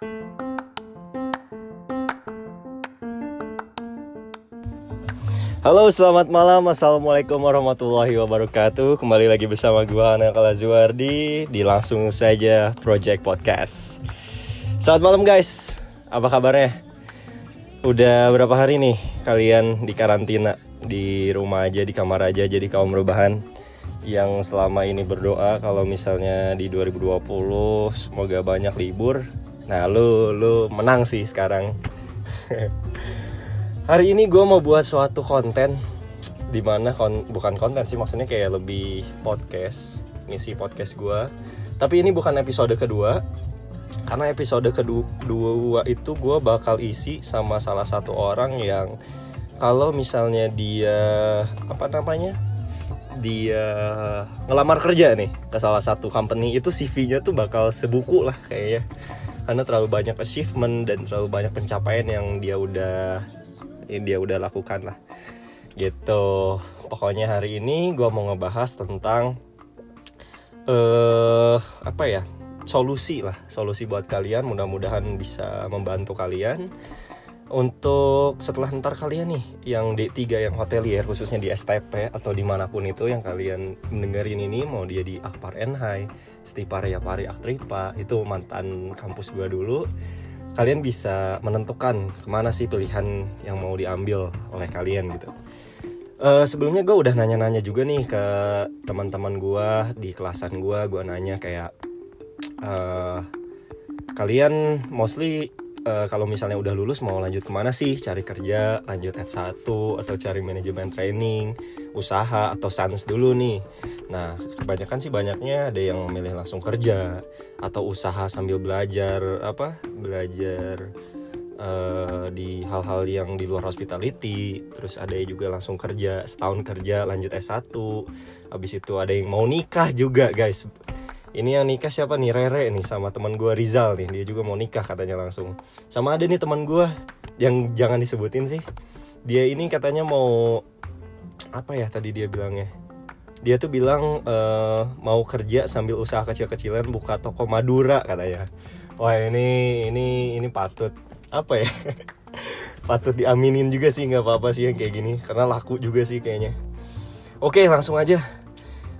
Halo, selamat malam. Assalamualaikum warahmatullahi wabarakatuh. Kembali lagi bersama gua Ana Kalazuardi di langsung saja Project Podcast. Selamat malam guys. Apa kabarnya? Udah berapa hari nih kalian di karantina di rumah aja di kamar aja jadi kaum rebahan yang selama ini berdoa kalau misalnya di 2020 semoga banyak libur. Nah, lu lu menang sih sekarang. Hari ini gue mau buat suatu konten Di mana kon bukan konten sih maksudnya kayak lebih podcast Ngisi podcast gue Tapi ini bukan episode kedua Karena episode kedua itu gue bakal isi sama salah satu orang yang Kalau misalnya dia apa namanya dia ngelamar kerja nih ke salah satu company itu CV-nya tuh bakal sebuku lah kayaknya karena terlalu banyak achievement dan terlalu banyak pencapaian yang dia udah ini dia udah lakukan lah. Gitu. Pokoknya hari ini gue mau ngebahas tentang eh uh, apa ya solusi lah. Solusi buat kalian mudah-mudahan bisa membantu kalian untuk setelah ntar kalian nih yang D3 yang hotelier khususnya di STP atau di mana pun itu yang kalian mendengarin ini mau dia di Akpar Enhai, Stipar Yapari Aktripa itu mantan kampus gue dulu kalian bisa menentukan ke mana sih pilihan yang mau diambil oleh kalian gitu. Uh, sebelumnya gue udah nanya-nanya juga nih ke teman-teman gue di kelasan gue, gue nanya kayak uh, kalian mostly uh, kalau misalnya udah lulus mau lanjut ke mana sih? Cari kerja lanjut S1 atau cari manajemen training usaha atau sans dulu nih. Nah kebanyakan sih banyaknya ada yang memilih langsung kerja atau usaha sambil belajar apa belajar uh, di hal-hal yang di luar hospitality. Terus ada yang juga langsung kerja setahun kerja lanjut S1 habis itu ada yang mau nikah juga guys ini yang nikah siapa nih? Rere nih sama teman gue Rizal nih. Dia juga mau nikah katanya langsung. Sama ada nih teman gue yang jangan disebutin sih. Dia ini katanya mau apa ya tadi dia bilangnya? Dia tuh bilang uh, mau kerja sambil usaha kecil-kecilan buka toko Madura katanya. Wah ini ini ini patut apa ya? Patut diaminin juga sih nggak apa-apa sih yang kayak gini. Karena laku juga sih kayaknya. Oke langsung aja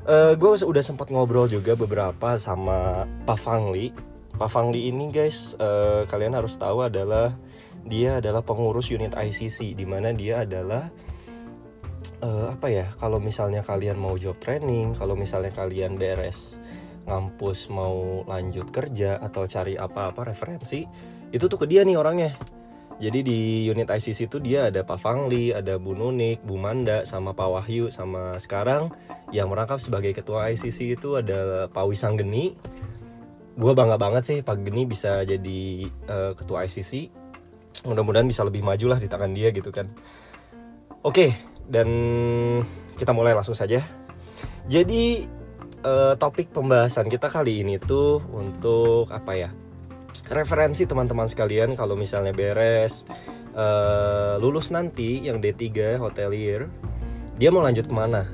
uh, eh, gue udah sempat ngobrol juga beberapa sama Pak Fangli. Pak Fangli ini guys uh, kalian harus tahu adalah dia adalah pengurus unit ICC di mana dia adalah uh, apa ya kalau misalnya kalian mau job training kalau misalnya kalian beres ngampus mau lanjut kerja atau cari apa-apa referensi itu tuh ke dia nih orangnya jadi di unit ICC itu dia ada Pak Fangli, ada Bu Nunik, Bu Manda, sama Pak Wahyu, sama sekarang yang merangkap sebagai ketua ICC itu ada Pak Wisang Geni. Gue bangga banget sih Pak Geni bisa jadi uh, ketua ICC. Mudah-mudahan bisa lebih maju lah di tangan dia gitu kan. Oke, dan kita mulai langsung saja. Jadi uh, topik pembahasan kita kali ini tuh untuk apa ya? Referensi teman-teman sekalian kalau misalnya beres uh, lulus nanti yang D3 hotelier dia mau lanjut ke mana?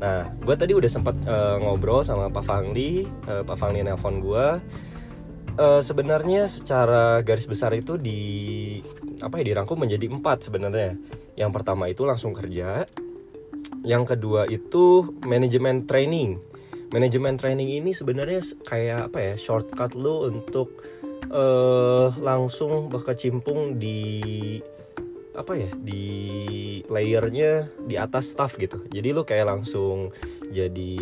Nah gue tadi udah sempat uh, ngobrol sama Pak Fangli uh, Pak Fangli nelpon gue uh, sebenarnya secara garis besar itu di apa ya dirangkum menjadi empat sebenarnya. Yang pertama itu langsung kerja yang kedua itu manajemen training. Manajemen training ini sebenarnya kayak apa ya shortcut lo untuk uh, langsung berkecimpung di apa ya di layernya di atas staff gitu. Jadi lu kayak langsung jadi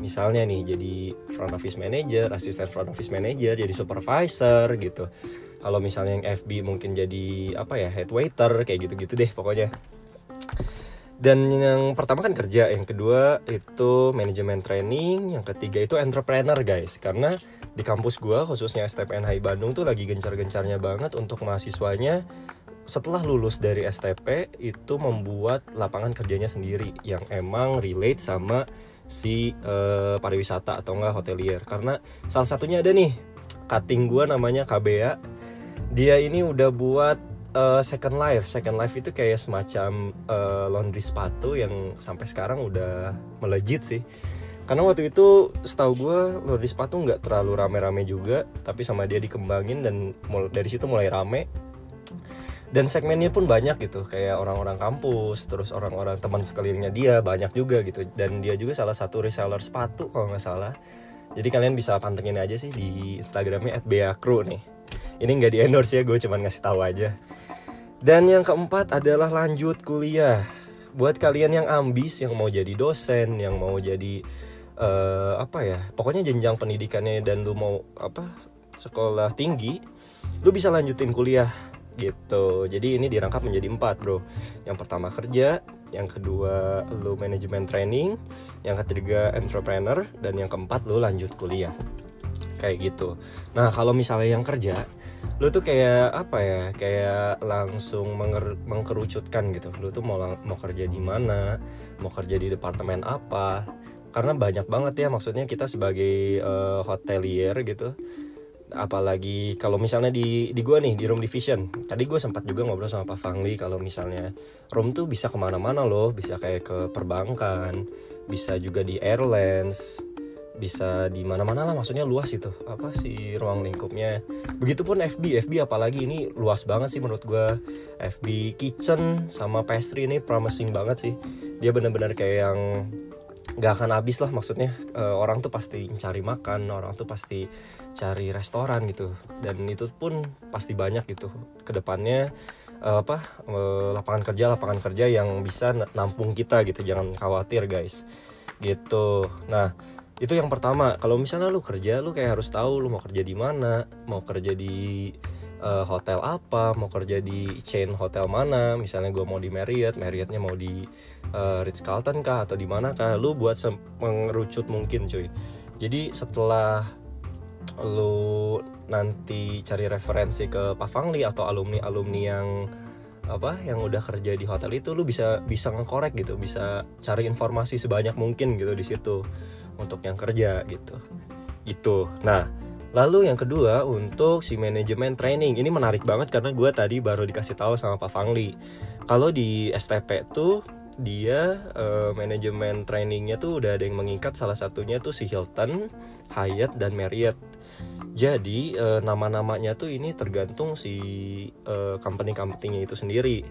misalnya nih jadi front office manager asisten front office manager jadi supervisor gitu. Kalau misalnya yang FB mungkin jadi apa ya head waiter kayak gitu-gitu deh pokoknya dan yang pertama kan kerja yang kedua itu manajemen training yang ketiga itu entrepreneur guys. Karena di kampus gue khususnya STPN Hai Bandung tuh lagi gencar-gencarnya banget untuk mahasiswanya. Setelah lulus dari STP itu membuat lapangan kerjanya sendiri yang emang relate sama si uh, pariwisata atau enggak hotelier. Karena salah satunya ada nih cutting gue namanya KBA dia ini udah buat uh, Second Life. Second Life itu kayak semacam uh, laundry sepatu yang sampai sekarang udah melejit sih. Karena waktu itu setahu gue laundry sepatu nggak terlalu rame-rame juga tapi sama dia dikembangin dan dari situ mulai rame. Dan segmennya pun banyak gitu kayak orang-orang kampus terus orang-orang teman sekelilingnya dia banyak juga gitu. Dan dia juga salah satu reseller sepatu kalau nggak salah. Jadi kalian bisa pantengin aja sih di instagramnya @beakru nih ini nggak di endorse ya gue cuman ngasih tahu aja. Dan yang keempat adalah lanjut kuliah. Buat kalian yang ambis yang mau jadi dosen yang mau jadi uh, apa ya pokoknya jenjang pendidikannya dan lu mau apa sekolah tinggi lu bisa lanjutin kuliah gitu. Jadi ini dirangkap menjadi empat bro. Yang pertama kerja yang kedua lu manajemen training yang ketiga entrepreneur dan yang keempat lu lanjut kuliah kayak gitu. Nah kalau misalnya yang kerja lu tuh kayak apa ya? Kayak langsung menger mengkerucutkan gitu. Lu tuh mau mau kerja di mana? Mau kerja di departemen apa? Karena banyak banget ya maksudnya kita sebagai uh, hotelier gitu. Apalagi kalau misalnya di di gue nih di room division. Tadi gue sempat juga ngobrol sama Pak Fangli kalau misalnya room tuh bisa ke mana-mana loh. Bisa kayak ke perbankan bisa juga di airlines bisa di mana-mana lah maksudnya luas itu apa sih ruang lingkupnya. Begitupun FB FB apalagi ini luas banget sih menurut gue FB kitchen sama pastry ini promising banget sih. Dia bener-bener kayak yang nggak akan habis lah maksudnya. Uh, orang tuh pasti cari makan orang tuh pasti cari restoran gitu. Dan itu pun pasti banyak gitu. Ke depannya uh, apa uh, lapangan kerja lapangan kerja yang bisa nampung kita gitu jangan khawatir guys. Gitu. Nah itu yang pertama. Kalau misalnya lu kerja lu kayak harus tahu lu mau kerja di mana mau kerja di uh, hotel apa mau kerja di chain hotel mana. Misalnya gue mau di Marriott Marriottnya mau di uh, Ritz Carlton kah atau di mana kah lu buat mengerucut mungkin cuy. Jadi setelah lu nanti cari referensi ke Pak Fangli atau alumni alumni yang apa yang udah kerja di hotel itu lu bisa bisa ngekorek gitu bisa cari informasi sebanyak mungkin gitu di situ untuk yang kerja gitu. Gitu. Nah Lalu yang kedua untuk si manajemen training. Ini menarik banget karena gue tadi baru dikasih tahu sama Pak Fangli. Kalau di STP tuh dia uh, manajemen trainingnya tuh udah ada yang mengikat. Salah satunya tuh si Hilton, Hyatt dan Marriott. Jadi uh, nama-namanya tuh ini tergantung si uh, company-company-nya itu sendiri.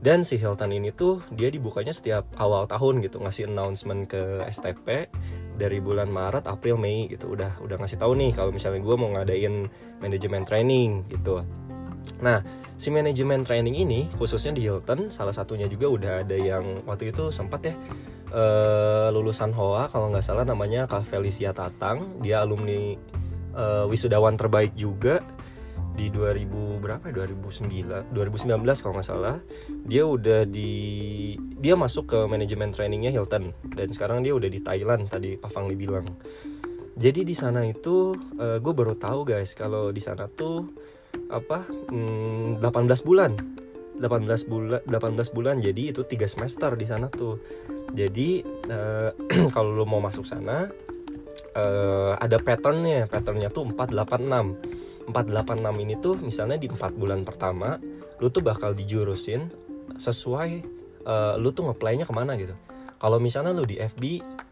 Dan si Hilton ini tuh dia dibukanya setiap awal tahun gitu ngasih announcement ke STP dari bulan Maret, April, Mei gitu. Udah udah ngasih tahu nih kalau misalnya gue mau ngadain manajemen training gitu. Nah si manajemen training ini khususnya di Hilton salah satunya juga udah ada yang waktu itu sempat ya uh, lulusan HOA kalau nggak salah namanya Kak Felicia Tatang. Dia alumni uh, wisudawan terbaik juga di 2000 berapa ya? 2009 2019 kalau nggak salah. Dia udah di dia masuk ke manajemen trainingnya Hilton. Dan sekarang dia udah di Thailand tadi Pak Fangli bilang. Jadi di sana itu uh, eh, gue baru tahu guys kalau di sana tuh apa hmm, 18 bulan. 18 bulan 18 bulan jadi itu tiga semester di sana tuh. Jadi uh, kalau lo mau masuk sana uh, ada patternnya. Patternnya tuh 486 486 ini tuh misalnya di 4 bulan pertama lu tuh bakal dijurusin sesuai uh, lu tuh ngeplaynya ke mana gitu. Kalau misalnya lu di FB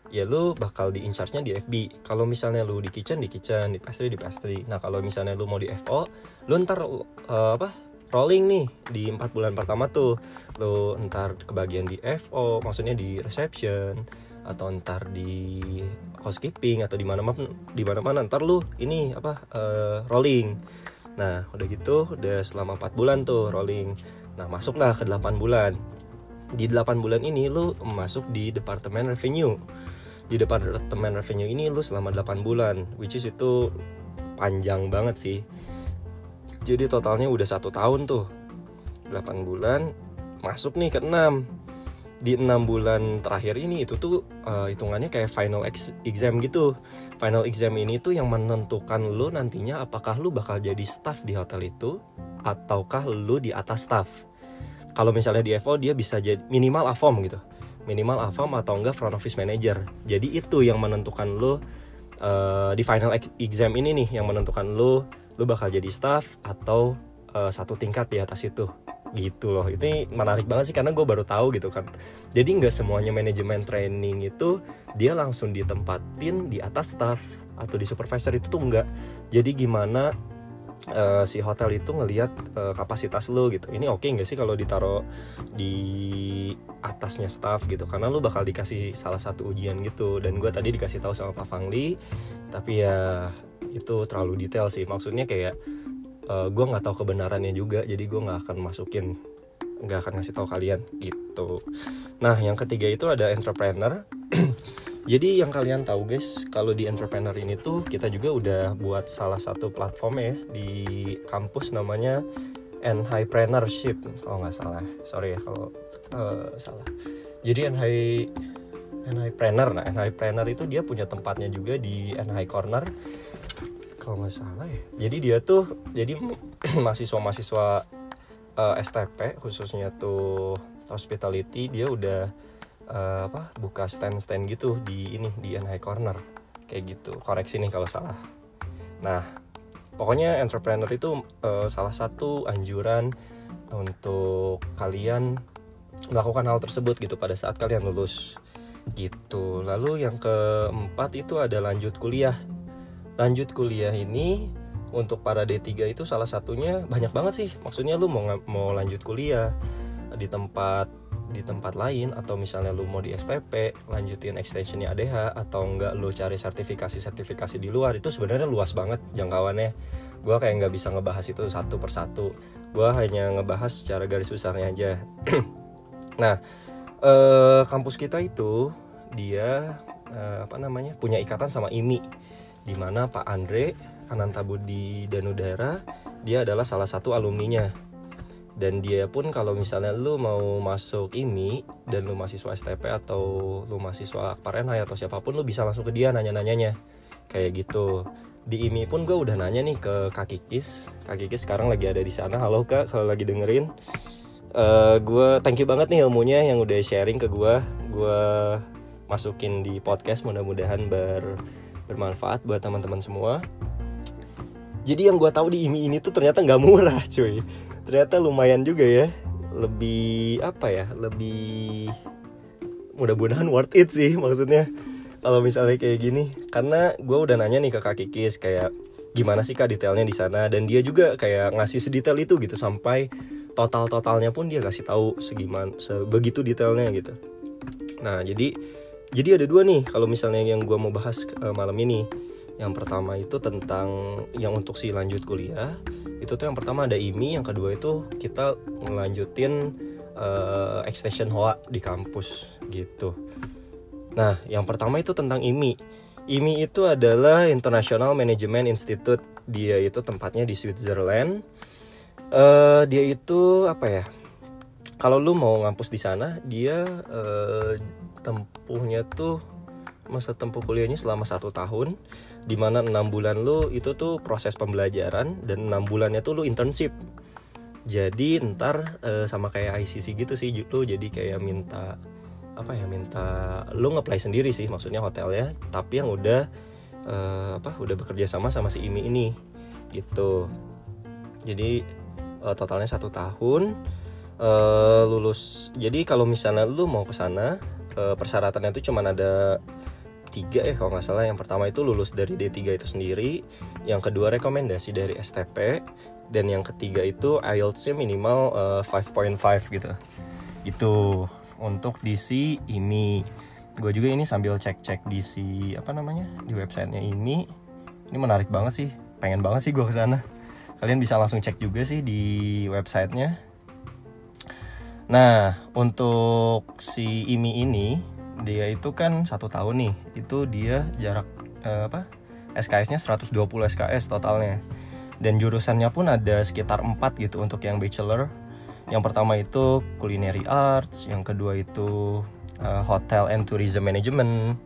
ya lu bakal di incharge-nya di FB kalau misalnya lu di kitchen di kitchen di pastry di pastry. Nah kalau misalnya lu mau di FO lu ntar uh, apa rolling nih di empat bulan pertama tuh. Lu ntar kebagian di FO maksudnya di reception atau ntar di housekeeping atau di mana mana di mana mana ntar lu ini apa uh, rolling. Nah udah gitu udah selama 4 bulan tuh rolling. Nah masuklah ke 8 bulan. Di 8 bulan ini lu masuk di departemen revenue. Di departemen revenue ini lu selama 8 bulan which is itu panjang banget sih. Jadi totalnya udah satu tahun tuh. 8 bulan masuk nih ke 6 di enam bulan terakhir ini itu tuh uh, hitungannya kayak final exam gitu. Final exam ini tuh yang menentukan lo nantinya apakah lo bakal jadi staff di hotel itu ataukah lo di atas staff. Kalau misalnya di FO dia bisa jadi minimal AFOM gitu. Minimal AFOM atau enggak front office manager. Jadi itu yang menentukan lo uh, di final exam ini nih yang menentukan lo lo bakal jadi staff atau uh, satu tingkat di atas itu gitu loh. Itu menarik banget sih karena gue baru tahu gitu kan. Jadi nggak semuanya manajemen training itu dia langsung ditempatin di atas staff atau di supervisor itu tuh enggak jadi gimana uh, si hotel itu ngelihat uh, kapasitas lo gitu. Ini oke okay nggak sih kalau ditaruh di atasnya staff gitu? Karena lo bakal dikasih salah satu ujian gitu. Dan gue tadi dikasih tahu sama Pak Fangli tapi ya itu terlalu detail sih. Maksudnya kayak uh, eh, gue nggak tahu kebenarannya juga jadi gue nggak akan masukin nggak akan ngasih tahu kalian gitu. Nah yang ketiga itu ada entrepreneur. Jadi yang kalian tahu guys kalau di entrepreneur ini tuh kita juga udah buat salah satu platform ya di kampus namanya Enhipreneurship kalau nggak salah. Sorry ya kalau uh, salah. Jadi Enhi Enhipreneur nah Enhipreneur itu dia punya tempatnya juga di Enhi Corner kalau nggak salah ya. Jadi dia tuh jadi mahasiswa-mahasiswa uh, eh, STP khususnya tuh hospitality dia udah uh, apa buka stand-stand gitu di ini di NHI Corner. Kayak gitu koreksi nih kalau salah. Nah pokoknya entrepreneur itu uh, salah satu anjuran untuk kalian melakukan hal tersebut gitu pada saat kalian lulus gitu. Lalu yang keempat itu ada lanjut kuliah lanjut kuliah ini untuk para D3 itu salah satunya banyak banget sih. Maksudnya lu mau mau lanjut kuliah di tempat di tempat lain atau misalnya lu mau di STP lanjutin extensionnya ADH atau enggak lu cari sertifikasi-sertifikasi di luar itu sebenarnya luas banget jangkauannya. Gue kayak nggak bisa ngebahas itu satu persatu. Gue hanya ngebahas secara garis besarnya aja. Nah eh, kampus kita itu dia eh, apa namanya punya ikatan sama IMI di mana Pak Andre Anantabudi Danudara dia adalah salah satu alumninya. Dan dia pun kalau misalnya lu mau masuk ini dan lu mahasiswa STP atau lu mahasiswa Akparenhai atau siapa pun lu bisa langsung ke dia nanya-nanyanya. Kayak gitu. Di IMI pun gue udah nanya nih ke Kak Kikis. Kak Kikis sekarang lagi ada di sana. Halo Kak. Kalau lagi dengerin. Uh, eh, gue thank you banget nih ilmunya yang udah sharing ke gue gue masukin di podcast mudah-mudahan ber bermanfaat buat teman-teman semua. Jadi yang gue tahu di IMI ini tuh ternyata nggak murah cuy. Ternyata lumayan juga ya. Lebih apa ya lebih mudah-mudahan worth it sih maksudnya. Kalau misalnya kayak gini karena gue udah nanya nih ke kak Kikis kayak gimana sih kak detailnya di sana? Dan dia juga kayak ngasih sedetail itu gitu sampai total totalnya pun dia kasih tahu segiman sebegitu detailnya gitu. Nah jadi jadi ada dua nih kalau misalnya yang gue mau bahas uh, malam ini. Yang pertama itu tentang yang untuk si lanjut kuliah. Itu tuh yang pertama ada IMI yang kedua itu kita melanjutin uh, extension HOA di kampus gitu. Nah yang pertama itu tentang IMI IMI itu adalah International Management Institute. Dia itu tempatnya di Switzerland. Uh, dia itu apa ya kalau lu mau ngampus di sana dia uh, tempuhnya tuh masa tempuh kuliahnya selama satu tahun di mana enam bulan lu itu tuh proses pembelajaran dan enam bulannya tuh lu internship. Jadi ntar e, sama kayak ICC gitu sih lu jadi kayak minta apa ya minta lu ngeplay sendiri sih maksudnya hotelnya tapi yang udah e, apa udah bekerja sama sama si IMI ini gitu. Jadi e, totalnya satu tahun e, lulus. Jadi kalau misalnya lu mau ke sana uh, persyaratannya itu cuma ada tiga ya kalau nggak salah. Yang pertama itu lulus dari D3 itu sendiri. Yang kedua rekomendasi dari STP dan yang ketiga itu IELTS-nya minimal uh, eh, 5.5 gitu. Itu untuk DC ini gue juga ini sambil cek-cek DC apa namanya di websitenya ini ini menarik banget sih. Pengen banget sih gue ke sana kalian bisa langsung cek juga sih di websitenya Nah, untuk si IMI ini dia itu kan satu tahun nih, itu dia jarak eh, apa? SKS-nya 120 SKS totalnya. Dan jurusannya pun ada sekitar 4 gitu untuk yang bachelor. Yang pertama itu culinary arts, yang kedua itu uh, hotel and tourism management,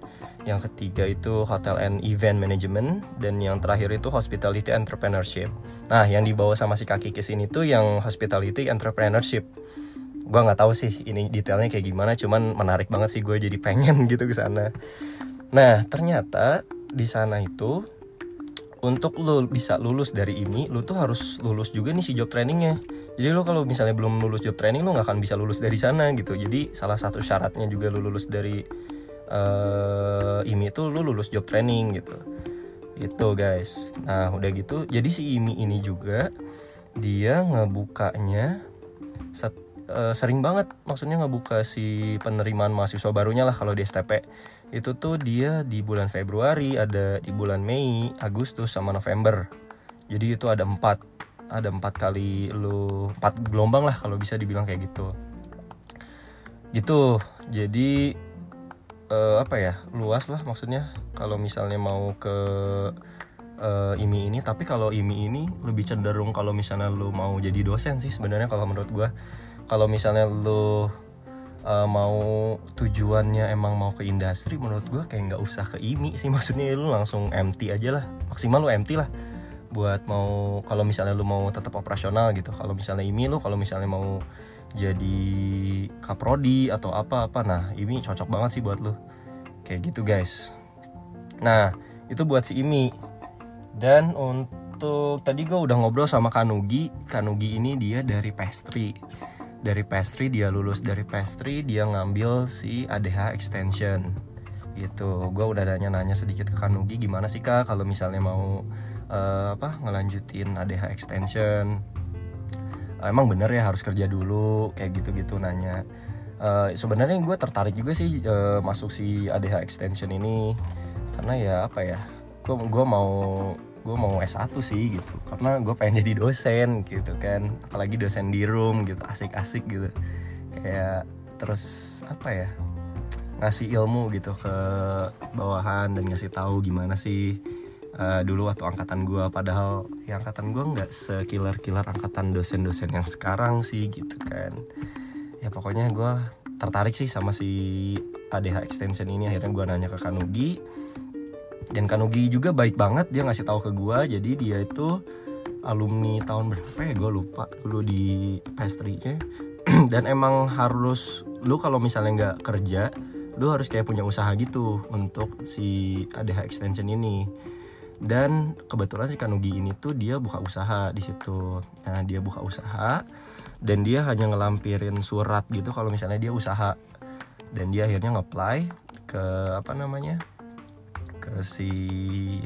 yang ketiga itu hotel and event management, dan yang terakhir itu hospitality entrepreneurship. Nah, yang dibawa sama si kaki ke sini tuh yang hospitality entrepreneurship gue nggak tahu sih ini detailnya kayak gimana cuman menarik banget sih gue jadi pengen gitu ke sana. Nah ternyata di sana itu untuk lu bisa lulus dari ini lu tuh harus lulus juga nih si job trainingnya. Jadi lu kalau misalnya belum lulus job training lu nggak akan bisa lulus dari sana gitu. Jadi salah satu syaratnya juga lu lulus dari uh, IMI itu lu lulus job training gitu. Itu guys. Nah udah gitu jadi si IMI ini juga dia ngebukanya set, uh, sering banget maksudnya ngebuka si penerimaan mahasiswa barunya lah kalau di STP itu tuh dia di bulan Februari ada di bulan Mei Agustus sama November. Jadi itu ada empat ada empat kali lu empat gelombang lah kalau bisa dibilang kayak gitu. Gitu. Jadi uh, apa ya luas lah maksudnya. Kalau misalnya mau ke uh, IMI ini tapi kalau IMI ini lebih cenderung kalau misalnya lu mau jadi dosen sih sebenarnya kalau menurut gue kalau misalnya lu uh, mau tujuannya emang mau ke industri menurut gue kayak nggak usah ke IMI sih. Maksudnya lu langsung MT aja lah. Maksimal lu MT lah. Buat mau kalau misalnya lu mau tetap operasional gitu. Kalau misalnya IMI lu kalau misalnya mau jadi kaprodi atau apa apa. Nah IMI cocok banget sih buat lu. Kayak gitu guys. Nah itu buat si IMI dan untuk tadi gue udah ngobrol sama Kanugi. Kanugi ini dia dari pastry dari pastry dia lulus dari pastry dia ngambil si ADH extension. Gitu. Gue udah nanya-nanya sedikit ke Kanugi gimana sih kak kalau misalnya mau uh, apa ngelanjutin ADH extension? Uh, emang bener ya harus kerja dulu kayak gitu-gitu nanya. Uh, sebenarnya gue tertarik juga sih uh, masuk si ADH extension ini. Karena ya apa ya gue gue mau gue mau S1 sih gitu. Karena gue pengen jadi dosen gitu kan. Apalagi dosen di room gitu. Asik-asik gitu. Kayak terus apa ya ngasih ilmu gitu ke bawahan dan ngasih tahu gimana sih uh, dulu waktu angkatan gue padahal yang angkatan gue nggak sekilar-kilar angkatan dosen-dosen yang sekarang sih gitu kan. Ya pokoknya gue tertarik sih sama si ADH extension ini. Akhirnya gue nanya ke Kanugi dan Kanugi juga baik banget dia ngasih tahu ke gue jadi dia itu alumni tahun berapa ya? Gue lupa dulu di pastry-nya dan emang harus lu kalau misalnya nggak kerja lu harus kayak punya usaha gitu untuk si ADH extension ini. Dan kebetulan si Kanugi ini tuh dia buka usaha di situ. Nah dia buka usaha dan dia hanya ngelampirin surat gitu kalau misalnya dia usaha. Dan dia akhirnya nge-apply ke apa namanya ke si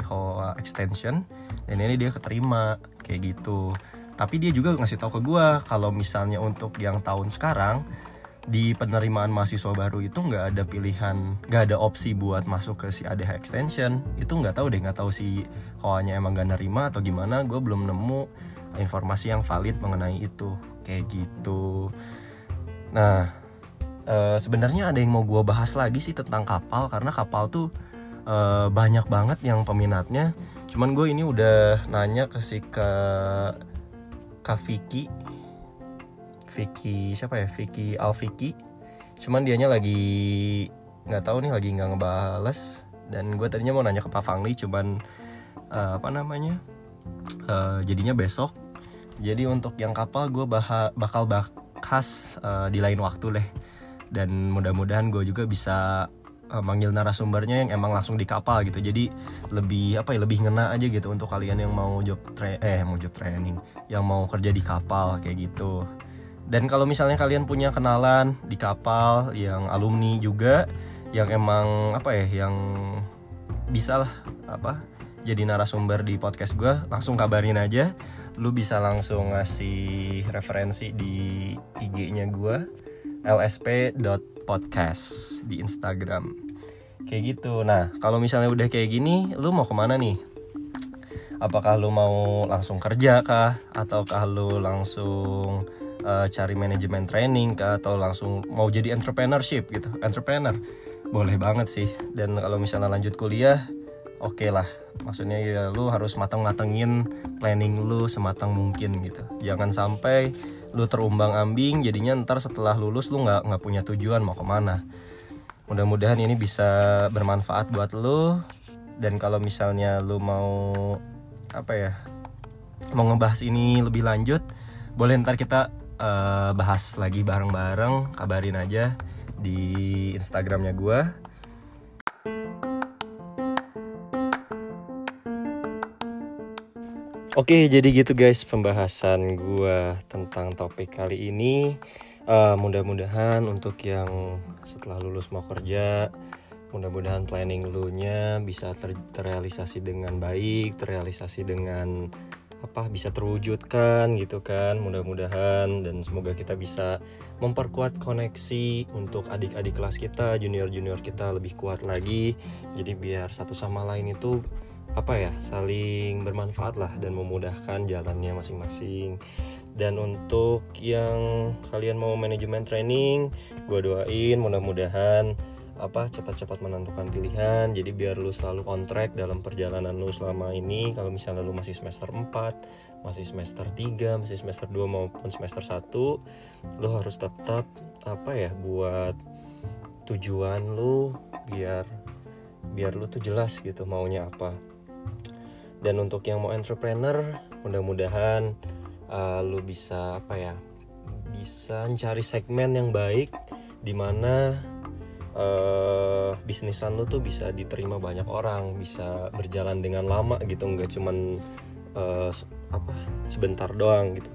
Hoa extension dan ini dia keterima kayak gitu. Tapi dia juga ngasih tahu ke gue kalau misalnya untuk yang tahun sekarang di penerimaan mahasiswa baru itu nggak ada pilihan nggak ada opsi buat masuk ke si ADH extension. Itu nggak tahu deh nggak tahu si Hoa-nya emang gak nerima atau gimana. Gue belum nemu informasi yang valid mengenai itu kayak gitu. Nah e, sebenarnya ada yang mau gue bahas lagi sih tentang kapal karena kapal tuh uh, banyak banget yang peminatnya. Cuman gue ini udah nanya ke si ke Kak Vicky. Vicky siapa ya? Vicky Alviki cuman dianya lagi nggak tahu nih lagi nggak ngebales. Dan gue tadinya mau nanya ke Pak Fangli cuman uh, apa namanya? Uh, jadinya besok. Jadi untuk yang kapal gue bakal bahas uh, di lain waktu deh. Dan mudah-mudahan gue juga bisa uh, manggil narasumbernya yang emang langsung di kapal gitu. Jadi lebih apa ya lebih ngena aja gitu untuk kalian yang mau job tra eh mau job training yang mau kerja di kapal kayak gitu. Dan kalau misalnya kalian punya kenalan di kapal yang alumni juga yang emang apa ya yang bisa lah apa jadi narasumber di podcast gue langsung kabarin aja. Lu bisa langsung ngasih referensi di IG-nya gue lsp.podcast di Instagram. Kayak gitu. Nah kalau misalnya udah kayak gini lu mau ke mana nih? Apakah lu mau langsung kerja kah? Ataukah lu langsung uh, cari manajemen training kah? Atau langsung mau jadi entrepreneurship gitu? Entrepreneur. Boleh banget sih. Dan kalau misalnya lanjut kuliah oke okay lah. Maksudnya ya lu harus matang-matengin planning lu sematang mungkin gitu. Jangan sampai lu terumbang ambing jadinya ntar setelah lulus lu nggak nggak punya tujuan mau ke mana. Mudah-mudahan ini bisa bermanfaat buat lu. Dan kalau misalnya lu mau apa ya mau ngebahas ini lebih lanjut boleh ntar kita uh, bahas lagi bareng-bareng kabarin aja di instagramnya gue Oke, jadi gitu guys pembahasan gue tentang topik kali ini. Uh, mudah-mudahan untuk yang setelah lulus mau kerja, mudah-mudahan planning lu nya bisa ter terrealisasi dengan baik, terrealisasi dengan apa bisa terwujudkan gitu kan mudah-mudahan dan semoga kita bisa memperkuat koneksi untuk adik-adik kelas kita junior-junior kita lebih kuat lagi jadi biar satu sama lain itu apa ya saling bermanfaat lah dan memudahkan jalannya masing-masing. Dan untuk yang kalian mau manajemen training gue doain mudah-mudahan apa cepat-cepat menentukan pilihan. Jadi biar lu selalu on track dalam perjalanan lu selama ini. Kalau misalnya lu masih semester 4 masih semester 3 masih semester 2 maupun semester 1 lu harus tetap apa ya buat tujuan lu biar biar lu tuh jelas gitu maunya apa dan untuk yang mau entrepreneur mudah-mudahan uh, lu bisa apa ya bisa mencari segmen yang baik di mana uh, bisnisan lu tuh bisa diterima banyak orang bisa berjalan dengan lama gitu nggak cuman uh, apa sebentar doang gitu.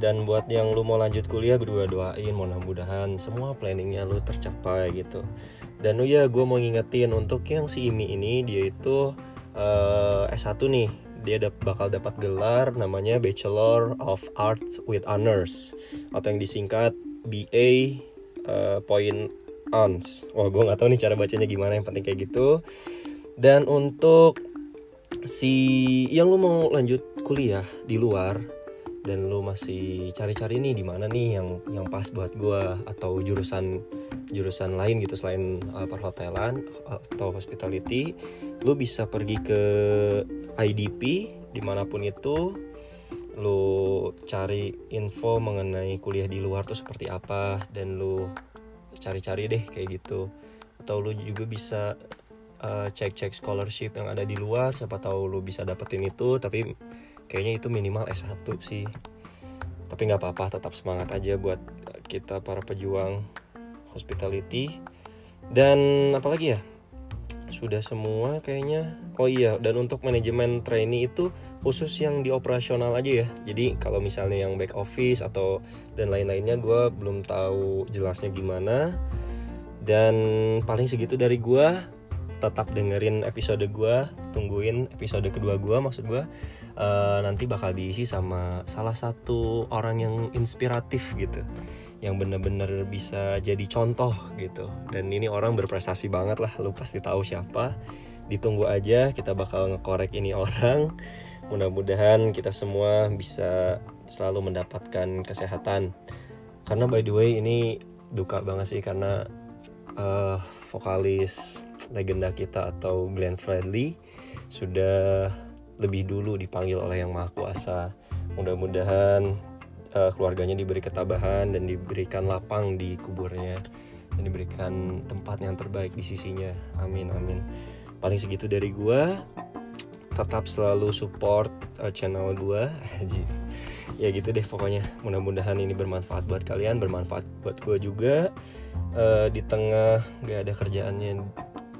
Dan buat yang lu mau lanjut kuliah gue juga doain mudah-mudahan semua planningnya lu tercapai gitu. Dan oh ya gue mau ngingetin untuk yang si Imi ini dia itu uh, S1 nih dia dap bakal dapat gelar namanya Bachelor of Arts with Honors atau yang disingkat BA uh, Point Ons. Wah gue nggak tahu nih cara bacanya gimana yang penting kayak gitu. Dan untuk si yang lu mau lanjut kuliah di luar dan lu masih cari-cari nih di mana nih yang yang pas buat gue atau jurusan jurusan lain gitu selain uh, perhotelan atau hospitality. Lu bisa pergi ke IDP di mana pun itu lu cari info mengenai kuliah di luar tuh seperti apa dan lu cari-cari deh kayak gitu. Atau lu juga bisa uh, cek-cek scholarship yang ada di luar siapa tahu lu bisa dapetin itu tapi kayaknya itu minimal S1 sih. Tapi nggak apa-apa tetap semangat aja buat kita para pejuang hospitality. Dan apalagi ya? Sudah semua kayaknya. Oh iya dan untuk manajemen trainee itu khusus yang di operasional aja ya. Jadi kalau misalnya yang back office atau dan lain-lainnya gue belum tahu jelasnya gimana. Dan paling segitu dari gue tetap dengerin episode gue tungguin episode kedua gue maksud gue uh, nanti bakal diisi sama salah satu orang yang inspiratif gitu. Yang bener-bener bisa jadi contoh gitu. Dan ini orang berprestasi banget lah lu pasti tahu siapa. Ditunggu aja kita bakal ngekorek ini orang. Mudah-mudahan kita semua bisa selalu mendapatkan kesehatan. Karena by the way ini duka banget sih karena uh, vokalis legenda kita atau Glenn Fredly sudah lebih dulu dipanggil oleh yang maha kuasa. Mudah-mudahan uh, keluarganya diberi ketabahan dan diberikan lapang di kuburnya dan diberikan tempat yang terbaik di sisinya. Amin amin. Paling segitu dari gua. Tetap selalu support uh, channel gua. Ya gitu deh pokoknya. Mudah-mudahan ini bermanfaat buat kalian bermanfaat buat gua juga. Uh, di tengah gak ada kerjaannya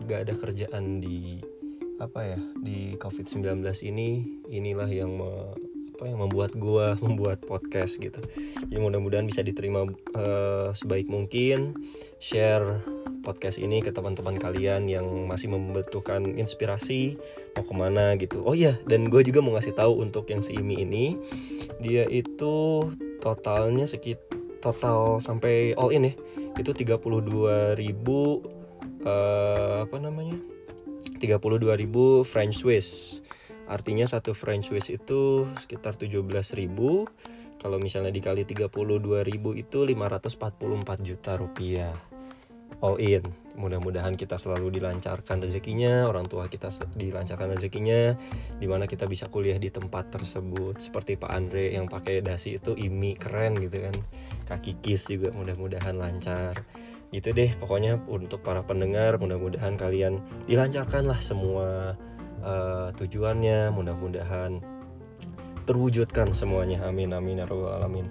gak ada kerjaan di apa ya di covid-19 ini inilah yang me, apa yang membuat gue membuat podcast gitu. Jadi mudah-mudahan bisa diterima uh, sebaik mungkin. Share podcast ini ke teman-teman kalian yang masih membutuhkan inspirasi mau ke mana gitu. Oh iya dan gue juga mau ngasih tahu untuk yang si Imi ini dia itu totalnya sekit total sampai all in ya. Itu 32 ribu uh, apa namanya 32 ribu French Swiss. Artinya satu French Swiss itu sekitar 17.000 Kalau misalnya dikali 32.000 itu 544 juta rupiah. All in. Mudah-mudahan kita selalu dilancarkan rezekinya Orang tua kita dilancarkan rezekinya Di mana kita bisa kuliah di tempat tersebut. Seperti Pak Andre yang pakai dasi itu imi keren gitu kan. Kaki kis juga mudah-mudahan lancar gitu deh pokoknya untuk para pendengar mudah-mudahan kalian dilancarkan lah semua uh, tujuannya. Mudah-mudahan terwujudkan semuanya. Amin amin ya rabbal alamin